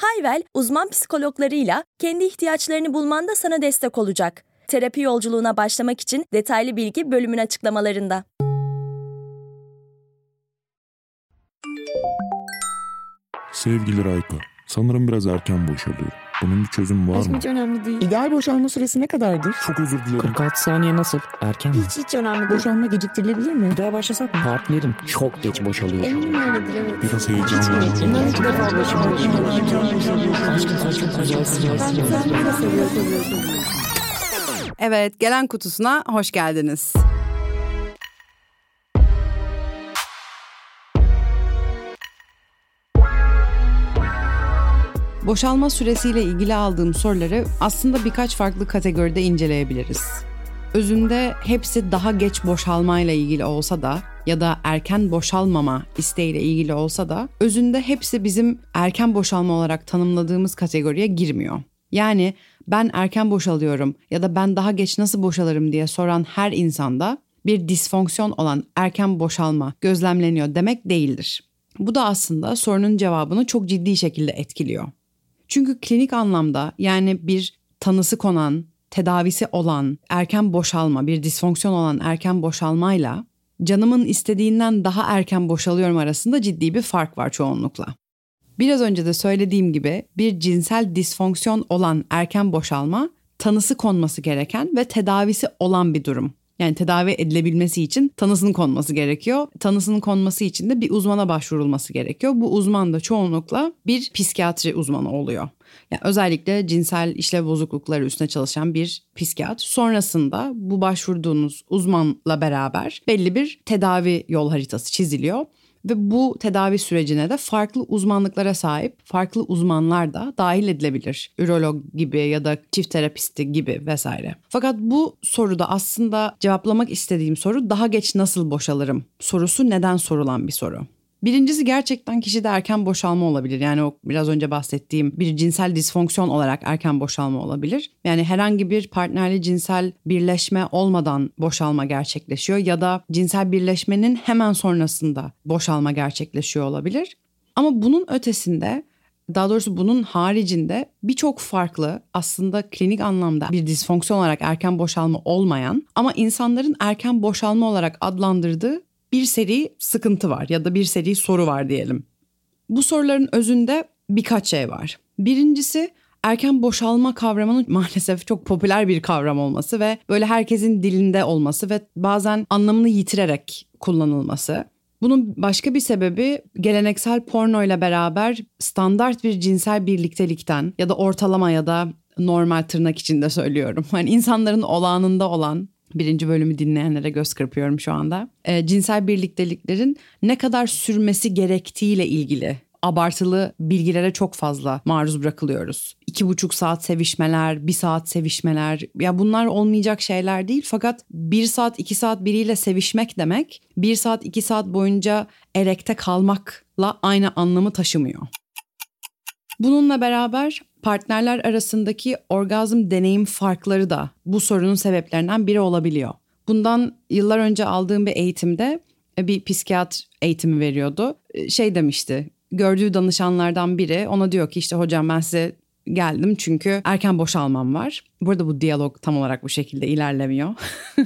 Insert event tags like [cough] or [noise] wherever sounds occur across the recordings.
Hayvel, uzman psikologlarıyla kendi ihtiyaçlarını bulmanda sana destek olacak. Terapi yolculuğuna başlamak için detaylı bilgi bölümün açıklamalarında. Sevgili Rayka, sanırım biraz erken boşalıyorum. Bunun bir çözümü var Aşkım mı? hiç önemli değil. İdeal boşanma süresi ne kadardır? Çok özür dilerim. 46 saniye nasıl? Erken mi? Hiç hiç önemli değil. Boşanma geciktirilebilir mi? Bir daha başlasak mı? Partnerim çok geç boşalıyor. Eminim öyledir evet. Biraz heyecanlandım. İnan iki defa başıma Aşkım sen çok güzelsin. Sen de seviyorsun. Evet, gelen kutusuna hoş geldiniz. Boşalma süresiyle ilgili aldığım soruları aslında birkaç farklı kategoride inceleyebiliriz. Özünde hepsi daha geç boşalmayla ilgili olsa da ya da erken boşalmama isteğiyle ilgili olsa da özünde hepsi bizim erken boşalma olarak tanımladığımız kategoriye girmiyor. Yani ben erken boşalıyorum ya da ben daha geç nasıl boşalırım diye soran her insanda bir disfonksiyon olan erken boşalma gözlemleniyor demek değildir. Bu da aslında sorunun cevabını çok ciddi şekilde etkiliyor. Çünkü klinik anlamda yani bir tanısı konan, tedavisi olan erken boşalma, bir disfonksiyon olan erken boşalmayla canımın istediğinden daha erken boşalıyorum arasında ciddi bir fark var çoğunlukla. Biraz önce de söylediğim gibi bir cinsel disfonksiyon olan erken boşalma tanısı konması gereken ve tedavisi olan bir durum. Yani tedavi edilebilmesi için tanısının konması gerekiyor. Tanısının konması için de bir uzmana başvurulması gerekiyor. Bu uzman da çoğunlukla bir psikiyatri uzmanı oluyor. Yani özellikle cinsel işlev bozuklukları üstüne çalışan bir psikiyatr. Sonrasında bu başvurduğunuz uzmanla beraber belli bir tedavi yol haritası çiziliyor. Ve bu tedavi sürecine de farklı uzmanlıklara sahip farklı uzmanlar da dahil edilebilir. Ürolog gibi ya da çift terapisti gibi vesaire. Fakat bu soruda aslında cevaplamak istediğim soru daha geç nasıl boşalırım sorusu neden sorulan bir soru. Birincisi gerçekten kişide erken boşalma olabilir. Yani o biraz önce bahsettiğim bir cinsel disfonksiyon olarak erken boşalma olabilir. Yani herhangi bir partnerli cinsel birleşme olmadan boşalma gerçekleşiyor ya da cinsel birleşmenin hemen sonrasında boşalma gerçekleşiyor olabilir. Ama bunun ötesinde daha doğrusu bunun haricinde birçok farklı aslında klinik anlamda bir disfonksiyon olarak erken boşalma olmayan ama insanların erken boşalma olarak adlandırdığı bir seri sıkıntı var ya da bir seri soru var diyelim. Bu soruların özünde birkaç şey var. Birincisi erken boşalma kavramının [laughs] maalesef çok popüler bir kavram olması ve böyle herkesin dilinde olması ve bazen anlamını yitirerek kullanılması. Bunun başka bir sebebi geleneksel porno ile beraber standart bir cinsel birliktelikten ya da ortalama ya da normal tırnak içinde söylüyorum. [laughs] Hani insanların olağanında olan birinci bölümü dinleyenlere göz kırpıyorum şu anda. E, cinsel birlikteliklerin ne kadar sürmesi gerektiğiyle ilgili abartılı bilgilere çok fazla maruz bırakılıyoruz. İki buçuk saat sevişmeler, bir saat sevişmeler. Ya bunlar olmayacak şeyler değil fakat bir saat iki saat biriyle sevişmek demek bir saat iki saat boyunca erekte kalmakla aynı anlamı taşımıyor. Bununla beraber partnerler arasındaki orgazm deneyim farkları da bu sorunun sebeplerinden biri olabiliyor. Bundan yıllar önce aldığım bir eğitimde bir psikiyatr eğitimi veriyordu. Şey demişti, gördüğü danışanlardan biri ona diyor ki işte hocam ben size geldim çünkü erken boşalmam var. Burada bu diyalog tam olarak bu şekilde ilerlemiyor.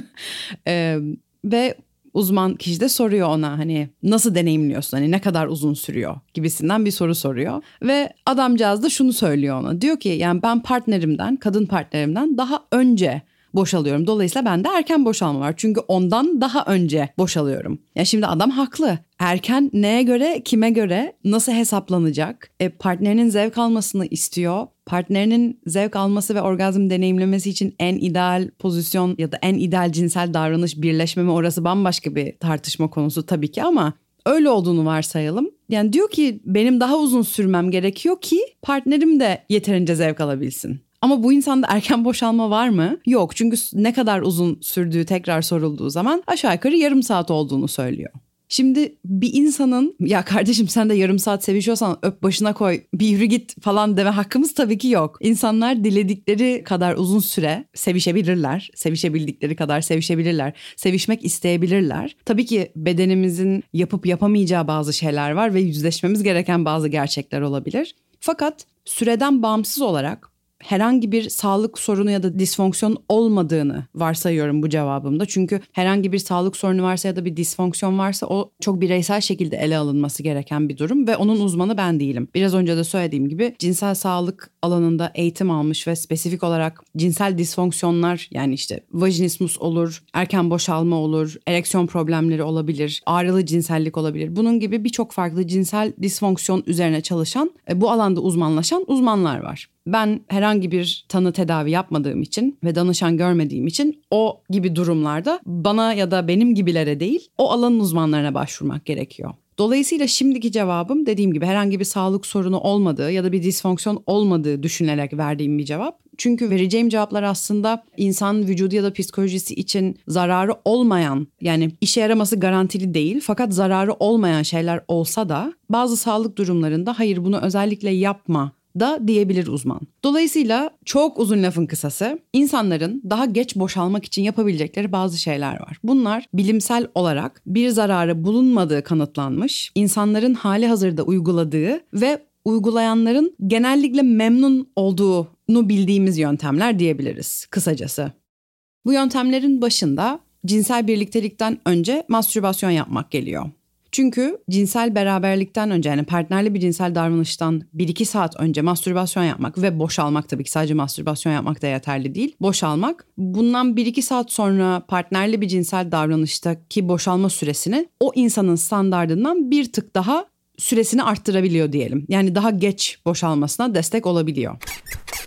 [laughs] ee, ve uzman kişi de soruyor ona hani nasıl deneyimliyorsun hani ne kadar uzun sürüyor gibisinden bir soru soruyor. Ve adamcağız da şunu söylüyor ona diyor ki yani ben partnerimden kadın partnerimden daha önce boşalıyorum. Dolayısıyla bende erken boşalma var. Çünkü ondan daha önce boşalıyorum. Ya şimdi adam haklı. Erken neye göre, kime göre, nasıl hesaplanacak? E, partnerinin zevk almasını istiyor. Partnerinin zevk alması ve orgazm deneyimlemesi için en ideal pozisyon ya da en ideal cinsel davranış birleşme mi orası bambaşka bir tartışma konusu tabii ki ama öyle olduğunu varsayalım. Yani diyor ki benim daha uzun sürmem gerekiyor ki partnerim de yeterince zevk alabilsin. Ama bu insanda erken boşalma var mı? Yok çünkü ne kadar uzun sürdüğü tekrar sorulduğu zaman aşağı yukarı yarım saat olduğunu söylüyor. Şimdi bir insanın ya kardeşim sen de yarım saat sevişiyorsan öp başına koy bir yürü git falan deme hakkımız tabii ki yok. İnsanlar diledikleri kadar uzun süre sevişebilirler. Sevişebildikleri kadar sevişebilirler. Sevişmek isteyebilirler. Tabii ki bedenimizin yapıp yapamayacağı bazı şeyler var ve yüzleşmemiz gereken bazı gerçekler olabilir. Fakat süreden bağımsız olarak herhangi bir sağlık sorunu ya da disfonksiyon olmadığını varsayıyorum bu cevabımda. Çünkü herhangi bir sağlık sorunu varsa ya da bir disfonksiyon varsa o çok bireysel şekilde ele alınması gereken bir durum ve onun uzmanı ben değilim. Biraz önce de söylediğim gibi cinsel sağlık alanında eğitim almış ve spesifik olarak cinsel disfonksiyonlar yani işte vajinismus olur, erken boşalma olur, ereksiyon problemleri olabilir, ağrılı cinsellik olabilir. Bunun gibi birçok farklı cinsel disfonksiyon üzerine çalışan, e, bu alanda uzmanlaşan uzmanlar var. Ben herhangi bir tanı tedavi yapmadığım için ve danışan görmediğim için o gibi durumlarda bana ya da benim gibilere değil o alanın uzmanlarına başvurmak gerekiyor. Dolayısıyla şimdiki cevabım dediğim gibi herhangi bir sağlık sorunu olmadığı ya da bir disfonksiyon olmadığı düşünülerek verdiğim bir cevap. Çünkü vereceğim cevaplar aslında insan vücudu ya da psikolojisi için zararı olmayan yani işe yaraması garantili değil fakat zararı olmayan şeyler olsa da bazı sağlık durumlarında hayır bunu özellikle yapma da diyebilir uzman. Dolayısıyla çok uzun lafın kısası insanların daha geç boşalmak için yapabilecekleri bazı şeyler var. Bunlar bilimsel olarak bir zararı bulunmadığı kanıtlanmış, insanların hali hazırda uyguladığı ve uygulayanların genellikle memnun olduğunu bildiğimiz yöntemler diyebiliriz kısacası. Bu yöntemlerin başında cinsel birliktelikten önce mastürbasyon yapmak geliyor. Çünkü cinsel beraberlikten önce yani partnerli bir cinsel davranıştan 1-2 saat önce mastürbasyon yapmak ve boşalmak tabii ki sadece mastürbasyon yapmak da yeterli değil. Boşalmak bundan 1-2 saat sonra partnerli bir cinsel davranıştaki boşalma süresini o insanın standardından bir tık daha süresini arttırabiliyor diyelim. Yani daha geç boşalmasına destek olabiliyor.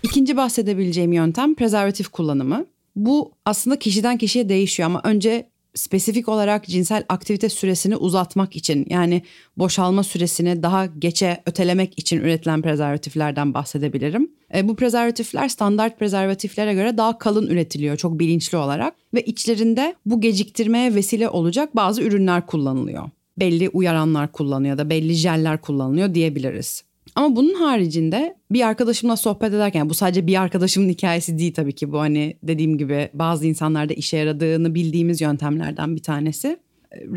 İkinci bahsedebileceğim yöntem prezervatif kullanımı. Bu aslında kişiden kişiye değişiyor ama önce spesifik olarak cinsel aktivite süresini uzatmak için yani boşalma süresini daha geçe ötelemek için üretilen prezervatiflerden bahsedebilirim. E, bu prezervatifler standart prezervatiflere göre daha kalın üretiliyor çok bilinçli olarak ve içlerinde bu geciktirmeye vesile olacak bazı ürünler kullanılıyor. Belli uyaranlar kullanıyor da belli jeller kullanılıyor diyebiliriz. Ama bunun haricinde bir arkadaşımla sohbet ederken bu sadece bir arkadaşımın hikayesi değil tabii ki bu hani dediğim gibi bazı insanlarda işe yaradığını bildiğimiz yöntemlerden bir tanesi.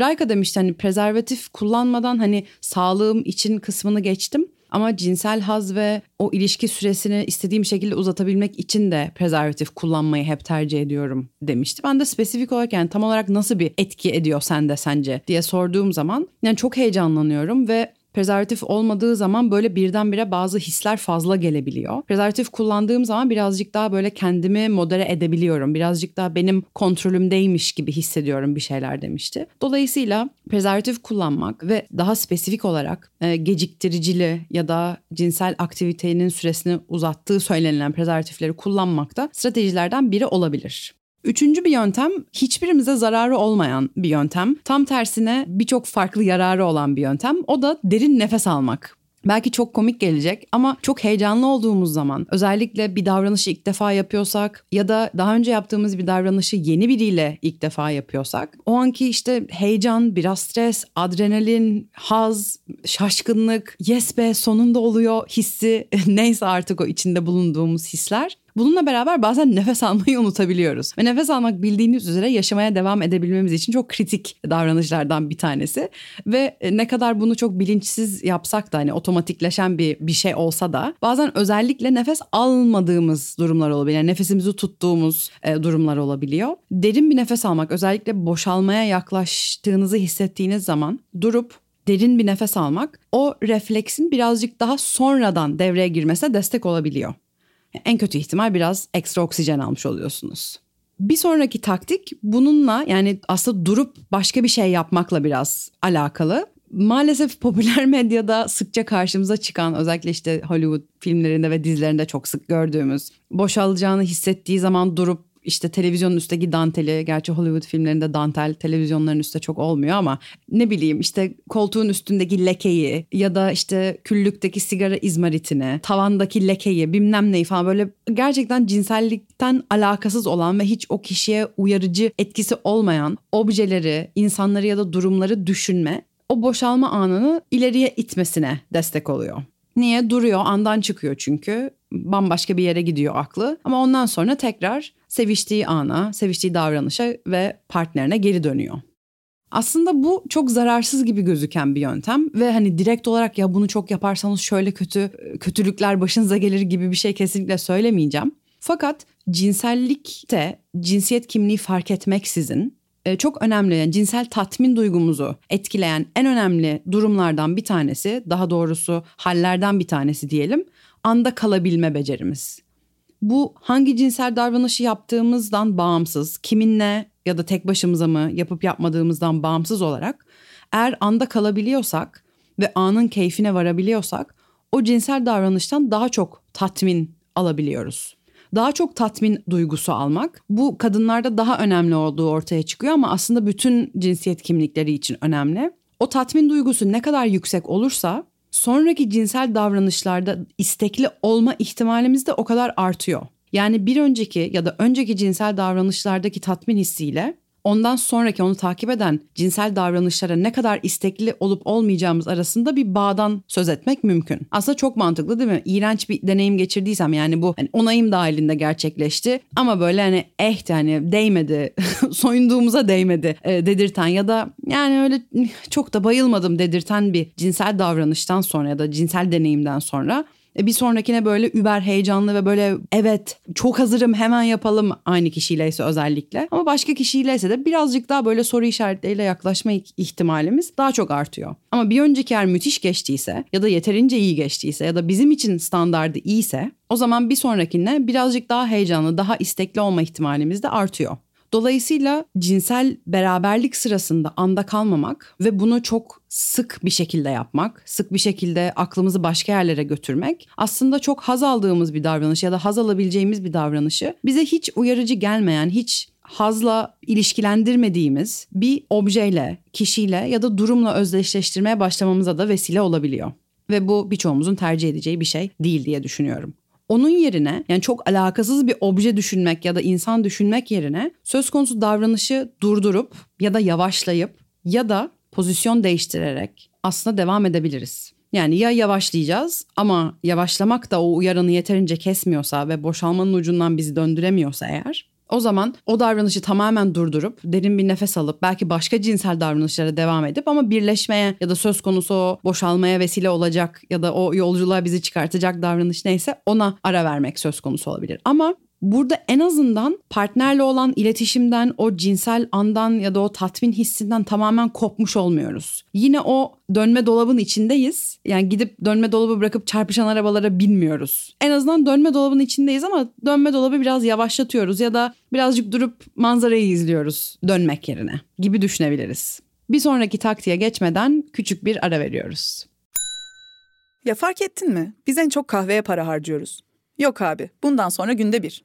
Rayka demişti hani prezervatif kullanmadan hani sağlığım için kısmını geçtim. Ama cinsel haz ve o ilişki süresini istediğim şekilde uzatabilmek için de prezervatif kullanmayı hep tercih ediyorum demişti. Ben de spesifik olarak yani tam olarak nasıl bir etki ediyor sende sence diye sorduğum zaman yani çok heyecanlanıyorum ve Prezervatif olmadığı zaman böyle birdenbire bazı hisler fazla gelebiliyor. Prezervatif kullandığım zaman birazcık daha böyle kendimi modere edebiliyorum. Birazcık daha benim kontrolümdeymiş gibi hissediyorum bir şeyler demişti. Dolayısıyla prezervatif kullanmak ve daha spesifik olarak e, geciktiricili ya da cinsel aktivitenin süresini uzattığı söylenilen prezervatifleri kullanmak da stratejilerden biri olabilir. Üçüncü bir yöntem hiçbirimize zararı olmayan bir yöntem. Tam tersine birçok farklı yararı olan bir yöntem. O da derin nefes almak. Belki çok komik gelecek ama çok heyecanlı olduğumuz zaman özellikle bir davranışı ilk defa yapıyorsak ya da daha önce yaptığımız bir davranışı yeni biriyle ilk defa yapıyorsak o anki işte heyecan, biraz stres, adrenalin, haz, şaşkınlık, yes be sonunda oluyor hissi [laughs] neyse artık o içinde bulunduğumuz hisler Bununla beraber bazen nefes almayı [laughs] unutabiliyoruz. Ve nefes almak bildiğiniz üzere yaşamaya devam edebilmemiz için çok kritik davranışlardan bir tanesi. Ve e, ne kadar bunu çok bilinçsiz yapsak da hani otomatikleşen bir bir şey olsa da bazen özellikle nefes almadığımız durumlar olabiliyor. Yani nefesimizi tuttuğumuz e, durumlar olabiliyor. Derin bir nefes almak özellikle boşalmaya yaklaştığınızı hissettiğiniz zaman durup derin bir nefes almak o refleksin birazcık daha sonradan devreye girmesine destek olabiliyor. En kötü ihtimal biraz ekstra oksijen almış oluyorsunuz. Bir sonraki taktik bununla yani aslında durup başka bir şey yapmakla biraz alakalı. Maalesef popüler [laughs] medyada sıkça karşımıza çıkan özellikle işte Hollywood filmlerinde ve dizilerinde çok sık gördüğümüz boşalacağını hissettiği zaman durup işte televizyonun üstteki danteli gerçi Hollywood filmlerinde dantel televizyonların üstte çok olmuyor ama ne bileyim işte koltuğun üstündeki lekeyi ya da işte küllükteki sigara izmaritini tavandaki lekeyi bilmem neyi falan böyle gerçekten cinsellikten alakasız olan ve hiç o kişiye uyarıcı etkisi olmayan objeleri insanları ya da durumları düşünme o boşalma anını ileriye itmesine destek oluyor. Niye? Duruyor, andan çıkıyor çünkü. Bambaşka bir yere gidiyor aklı. Ama ondan sonra tekrar seviştiği ana, seviştiği davranışa ve partnerine geri dönüyor. Aslında bu çok zararsız gibi gözüken bir yöntem ve hani direkt olarak ya bunu çok yaparsanız şöyle kötü kötülükler başınıza gelir gibi bir şey kesinlikle söylemeyeceğim. Fakat cinsellikte cinsiyet kimliği fark etmeksizin e, çok önemli yani cinsel tatmin duygumuzu etkileyen en önemli durumlardan bir tanesi daha doğrusu hallerden bir tanesi diyelim anda kalabilme becerimiz. Bu hangi cinsel davranışı yaptığımızdan bağımsız, kiminle ya da tek başımıza mı yapıp yapmadığımızdan bağımsız olarak eğer anda kalabiliyorsak ve anın keyfine varabiliyorsak o cinsel davranıştan daha çok tatmin alabiliyoruz daha çok tatmin duygusu almak bu kadınlarda daha önemli olduğu ortaya çıkıyor ama aslında bütün cinsiyet kimlikleri için önemli. O tatmin duygusu ne kadar yüksek olursa sonraki cinsel davranışlarda istekli olma ihtimalimiz de o kadar artıyor. Yani bir önceki ya da önceki cinsel davranışlardaki tatmin hissiyle ondan sonraki onu takip eden cinsel davranışlara ne kadar istekli olup olmayacağımız arasında bir bağdan söz etmek mümkün. Aslında çok mantıklı değil mi? İğrenç bir deneyim geçirdiysem yani bu hani onayım dahilinde gerçekleşti ama böyle hani eh hani değmedi, [laughs] soyunduğumuza değmedi e, dedirten ya da yani öyle çok da bayılmadım dedirten bir cinsel davranıştan sonra ya da cinsel deneyimden sonra bir sonrakine böyle über heyecanlı ve böyle evet çok hazırım hemen yapalım aynı kişiyleyse özellikle. Ama başka kişiyleyse de birazcık daha böyle soru işaretleriyle yaklaşma ihtimalimiz daha çok artıyor. Ama bir önceki yer müthiş geçtiyse ya da yeterince iyi geçtiyse ya da bizim için standardı iyiyse o zaman bir sonrakine birazcık daha heyecanlı, daha istekli olma ihtimalimiz de artıyor. Dolayısıyla cinsel beraberlik sırasında anda kalmamak ve bunu çok sık bir şekilde yapmak, sık bir şekilde aklımızı başka yerlere götürmek aslında çok haz aldığımız bir davranış ya da haz alabileceğimiz bir davranışı bize hiç uyarıcı gelmeyen, hiç hazla ilişkilendirmediğimiz bir objeyle, kişiyle ya da durumla özdeşleştirmeye başlamamıza da vesile olabiliyor. Ve bu birçoğumuzun tercih edeceği bir şey değil diye düşünüyorum. Onun yerine yani çok alakasız bir obje düşünmek ya da insan düşünmek yerine söz konusu davranışı durdurup ya da yavaşlayıp ya da pozisyon değiştirerek aslında devam edebiliriz. Yani ya yavaşlayacağız ama yavaşlamak da o uyaranı yeterince kesmiyorsa ve boşalmanın ucundan bizi döndüremiyorsa eğer o zaman o davranışı tamamen durdurup derin bir nefes alıp belki başka cinsel davranışlara devam edip ama birleşmeye ya da söz konusu o boşalmaya vesile olacak ya da o yolculuğa bizi çıkartacak davranış neyse ona ara vermek söz konusu olabilir. Ama Burada en azından partnerle olan iletişimden, o cinsel andan ya da o tatmin hissinden tamamen kopmuş olmuyoruz. Yine o dönme dolabın içindeyiz. Yani gidip dönme dolabı bırakıp çarpışan arabalara binmiyoruz. En azından dönme dolabın içindeyiz ama dönme dolabı biraz yavaşlatıyoruz ya da birazcık durup manzarayı izliyoruz dönmek yerine gibi düşünebiliriz. Bir sonraki taktiğe geçmeden küçük bir ara veriyoruz. Ya fark ettin mi? Biz en çok kahveye para harcıyoruz. Yok abi, bundan sonra günde bir.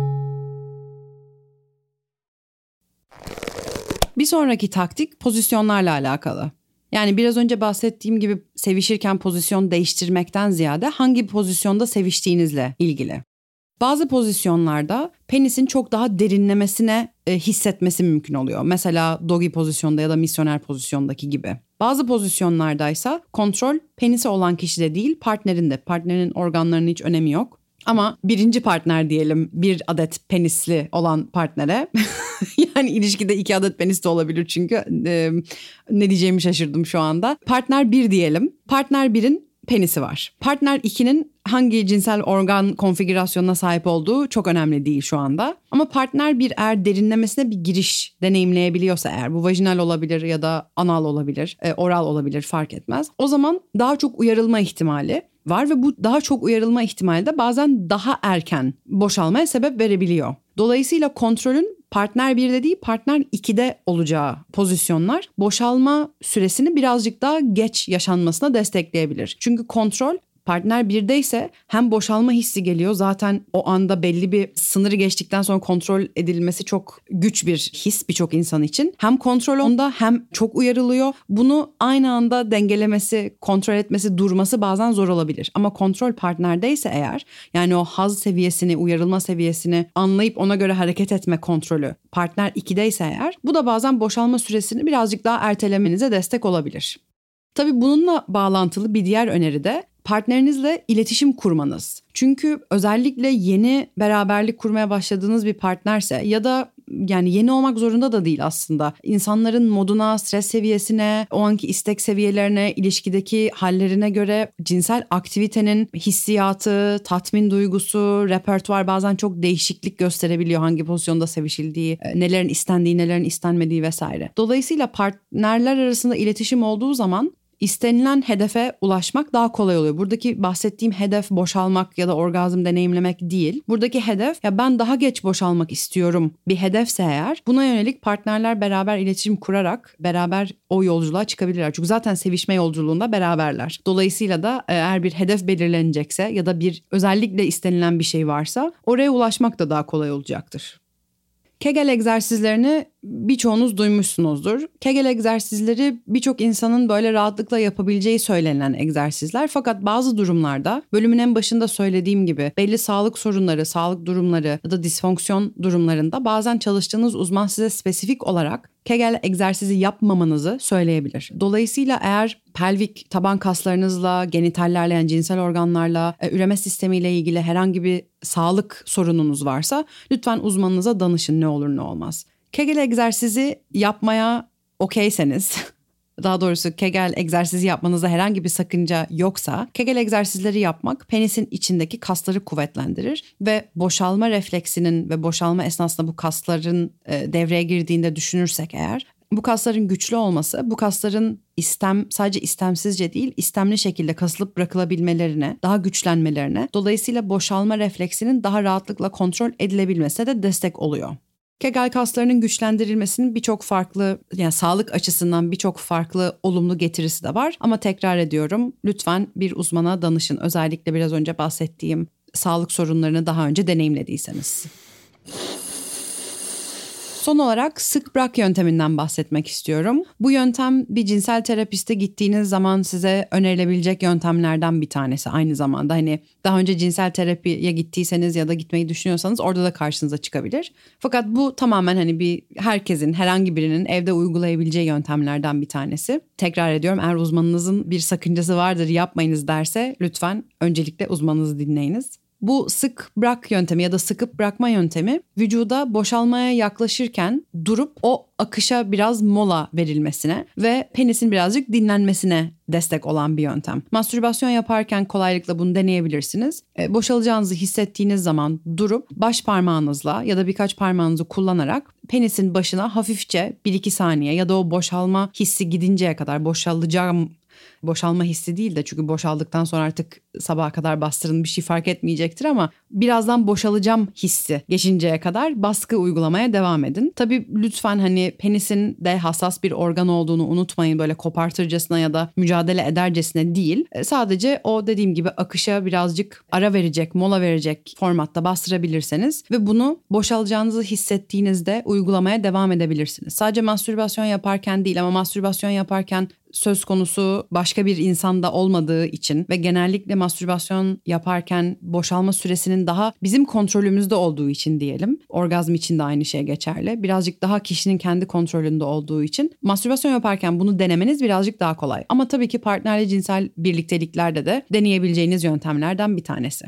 Bir sonraki taktik pozisyonlarla alakalı. Yani biraz önce bahsettiğim gibi sevişirken pozisyon değiştirmekten ziyade hangi pozisyonda seviştiğinizle ilgili. Bazı pozisyonlarda penisin çok daha derinlemesine e, hissetmesi mümkün oluyor. Mesela doggy pozisyonda ya da misyoner pozisyondaki gibi. Bazı pozisyonlardaysa kontrol penisi olan kişide değil partnerinde. Partnerin organlarının hiç önemi yok. Ama birinci partner diyelim bir adet penisli olan partnere. [laughs] yani ilişkide iki adet penis de olabilir çünkü e, ne diyeceğimi şaşırdım şu anda. Partner bir diyelim. Partner birin penisi var. Partner 2'nin hangi cinsel organ konfigürasyonuna sahip olduğu çok önemli değil şu anda. Ama partner bir eğer derinlemesine bir giriş deneyimleyebiliyorsa eğer bu vajinal olabilir ya da anal olabilir, oral olabilir fark etmez. O zaman daha çok uyarılma ihtimali var ve bu daha çok uyarılma ihtimali de bazen daha erken boşalmaya sebep verebiliyor. Dolayısıyla kontrolün partner 1'de değil partner 2'de olacağı pozisyonlar boşalma süresini birazcık daha geç yaşanmasına destekleyebilir. Çünkü kontrol Partner birde ise hem boşalma hissi geliyor zaten o anda belli bir sınırı geçtikten sonra kontrol edilmesi çok güç bir his birçok insan için. Hem kontrol onda hem çok uyarılıyor. Bunu aynı anda dengelemesi, kontrol etmesi, durması bazen zor olabilir. Ama kontrol partnerdeyse eğer yani o haz seviyesini, uyarılma seviyesini anlayıp ona göre hareket etme kontrolü partner 2'deyse eğer bu da bazen boşalma süresini birazcık daha ertelemenize destek olabilir. Tabii bununla bağlantılı bir diğer öneri de partnerinizle iletişim kurmanız. Çünkü özellikle yeni beraberlik kurmaya başladığınız bir partnerse ya da yani yeni olmak zorunda da değil aslında. İnsanların moduna, stres seviyesine, o anki istek seviyelerine, ilişkideki hallerine göre cinsel aktivitenin hissiyatı, tatmin duygusu, repertuar bazen çok değişiklik gösterebiliyor hangi pozisyonda sevişildiği, e, nelerin istendiği, nelerin istenmediği vesaire. Dolayısıyla partnerler arasında iletişim olduğu zaman istenilen hedefe ulaşmak daha kolay oluyor. Buradaki bahsettiğim hedef boşalmak ya da orgazm deneyimlemek değil. Buradaki hedef ya ben daha geç boşalmak istiyorum bir hedefse eğer buna yönelik partnerler beraber iletişim kurarak beraber o yolculuğa çıkabilirler. Çünkü zaten sevişme yolculuğunda beraberler. Dolayısıyla da e, eğer bir hedef belirlenecekse ya da bir özellikle istenilen bir şey varsa oraya ulaşmak da daha kolay olacaktır. Kegel egzersizlerini birçoğunuz duymuşsunuzdur. Kegel egzersizleri birçok insanın böyle rahatlıkla yapabileceği söylenen egzersizler. Fakat bazı durumlarda bölümün en başında söylediğim gibi belli sağlık sorunları, sağlık durumları ya da disfonksiyon durumlarında bazen çalıştığınız uzman size spesifik olarak Kegel egzersizi yapmamanızı söyleyebilir. Dolayısıyla eğer pelvik taban kaslarınızla, genitallerle yani cinsel organlarla, e, üreme sistemiyle ilgili herhangi bir sağlık sorununuz varsa lütfen uzmanınıza danışın ne olur ne olmaz. Kegel egzersizi yapmaya okeyseniz [laughs] daha doğrusu Kegel egzersizi yapmanızda herhangi bir sakınca yoksa Kegel egzersizleri yapmak penisin içindeki kasları kuvvetlendirir ve boşalma refleksinin ve boşalma esnasında bu kasların e, devreye girdiğinde düşünürsek eğer bu kasların güçlü olması, bu kasların istem sadece istemsizce değil, istemli şekilde kasılıp bırakılabilmelerine, daha güçlenmelerine, dolayısıyla boşalma refleksinin daha rahatlıkla kontrol edilebilmesine de destek oluyor. Kegel kaslarının güçlendirilmesinin birçok farklı yani sağlık açısından birçok farklı olumlu getirisi de var. Ama tekrar ediyorum lütfen bir uzmana danışın. Özellikle biraz önce bahsettiğim sağlık sorunlarını daha önce deneyimlediyseniz. Son olarak sık bırak yönteminden bahsetmek istiyorum. Bu yöntem bir cinsel terapiste gittiğiniz zaman size önerilebilecek yöntemlerden bir tanesi aynı zamanda. Hani daha önce cinsel terapiye gittiyseniz ya da gitmeyi düşünüyorsanız orada da karşınıza çıkabilir. Fakat bu tamamen hani bir herkesin herhangi birinin evde uygulayabileceği yöntemlerden bir tanesi. Tekrar ediyorum eğer uzmanınızın bir sakıncası vardır yapmayınız derse lütfen öncelikle uzmanınızı dinleyiniz. Bu sık bırak yöntemi ya da sıkıp bırakma yöntemi vücuda boşalmaya yaklaşırken durup o akışa biraz mola verilmesine ve penisin birazcık dinlenmesine destek olan bir yöntem. Mastürbasyon yaparken kolaylıkla bunu deneyebilirsiniz. E, boşalacağınızı hissettiğiniz zaman durup baş parmağınızla ya da birkaç parmağınızı kullanarak penisin başına hafifçe 1-2 saniye ya da o boşalma hissi gidinceye kadar boşalacağım boşalma hissi değil de çünkü boşaldıktan sonra artık sabaha kadar bastırın bir şey fark etmeyecektir ama birazdan boşalacağım hissi geçinceye kadar baskı uygulamaya devam edin. Tabii lütfen hani penisin de hassas bir organ olduğunu unutmayın böyle kopartırcasına ya da mücadele edercesine değil. E, sadece o dediğim gibi akışa birazcık ara verecek, mola verecek formatta bastırabilirseniz ve bunu boşalacağınızı hissettiğinizde uygulamaya devam edebilirsiniz. Sadece mastürbasyon yaparken değil ama mastürbasyon yaparken söz konusu başka bir insanda olmadığı için ve genellikle mastürbasyon yaparken boşalma süresinin daha bizim kontrolümüzde olduğu için diyelim. Orgazm için de aynı şey geçerli. Birazcık daha kişinin kendi kontrolünde olduğu için mastürbasyon yaparken bunu denemeniz birazcık daha kolay. Ama tabii ki partnerli cinsel birlikteliklerde de deneyebileceğiniz yöntemlerden bir tanesi.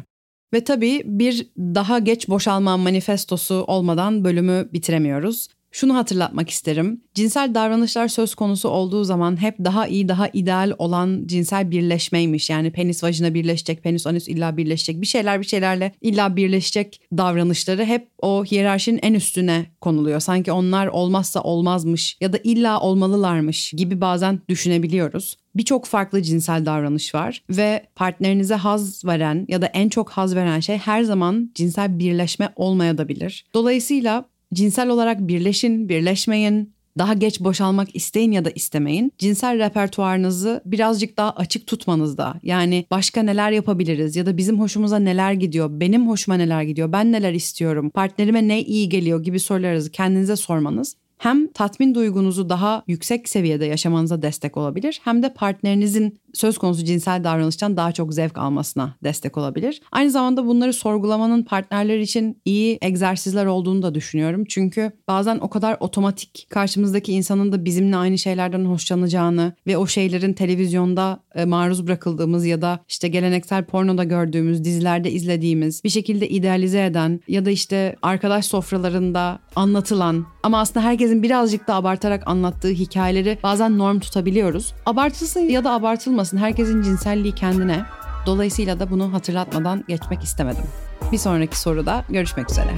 Ve tabii bir daha geç boşalma manifestosu olmadan bölümü bitiremiyoruz. Şunu hatırlatmak isterim. Cinsel davranışlar söz konusu olduğu zaman hep daha iyi, daha ideal olan cinsel birleşmeymiş. Yani penis vajina birleşecek, penis anüs illa birleşecek. Bir şeyler bir şeylerle illa birleşecek davranışları hep o hiyerarşinin en üstüne konuluyor. Sanki onlar olmazsa olmazmış ya da illa olmalılarmış gibi bazen düşünebiliyoruz. Birçok farklı cinsel davranış var ve partnerinize haz veren ya da en çok haz veren şey her zaman cinsel birleşme olmayabilir. Dolayısıyla cinsel olarak birleşin, birleşmeyin, daha geç boşalmak isteyin ya da istemeyin. Cinsel repertuarınızı birazcık daha açık tutmanızda. Yani başka neler yapabiliriz ya da bizim hoşumuza neler gidiyor, benim hoşuma neler gidiyor, ben neler istiyorum, partnerime ne iyi geliyor gibi sorularınızı kendinize sormanız hem tatmin duygunuzu daha yüksek seviyede yaşamanıza destek olabilir hem de partnerinizin söz konusu cinsel davranıştan daha çok zevk almasına destek olabilir. Aynı zamanda bunları sorgulamanın partnerler için iyi egzersizler olduğunu da düşünüyorum. Çünkü bazen o kadar otomatik karşımızdaki insanın da bizimle aynı şeylerden hoşlanacağını ve o şeylerin televizyonda e, maruz bırakıldığımız ya da işte geleneksel pornoda gördüğümüz, dizilerde izlediğimiz, bir şekilde idealize eden ya da işte arkadaş sofralarında anlatılan ama aslında herkesin birazcık da abartarak anlattığı hikayeleri bazen norm tutabiliyoruz. Abartılsın ya da abartılmasın herkesin cinselliği kendine. Dolayısıyla da bunu hatırlatmadan geçmek istemedim. Bir sonraki soruda görüşmek üzere.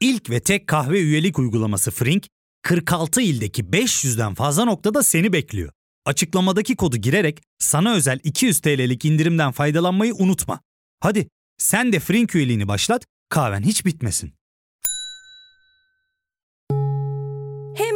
İlk ve tek kahve üyelik uygulaması Frink, 46 ildeki 500'den fazla noktada seni bekliyor. Açıklamadaki kodu girerek sana özel 200 TL'lik indirimden faydalanmayı unutma. Hadi sen de Frink üyeliğini başlat, kahven hiç bitmesin. Hem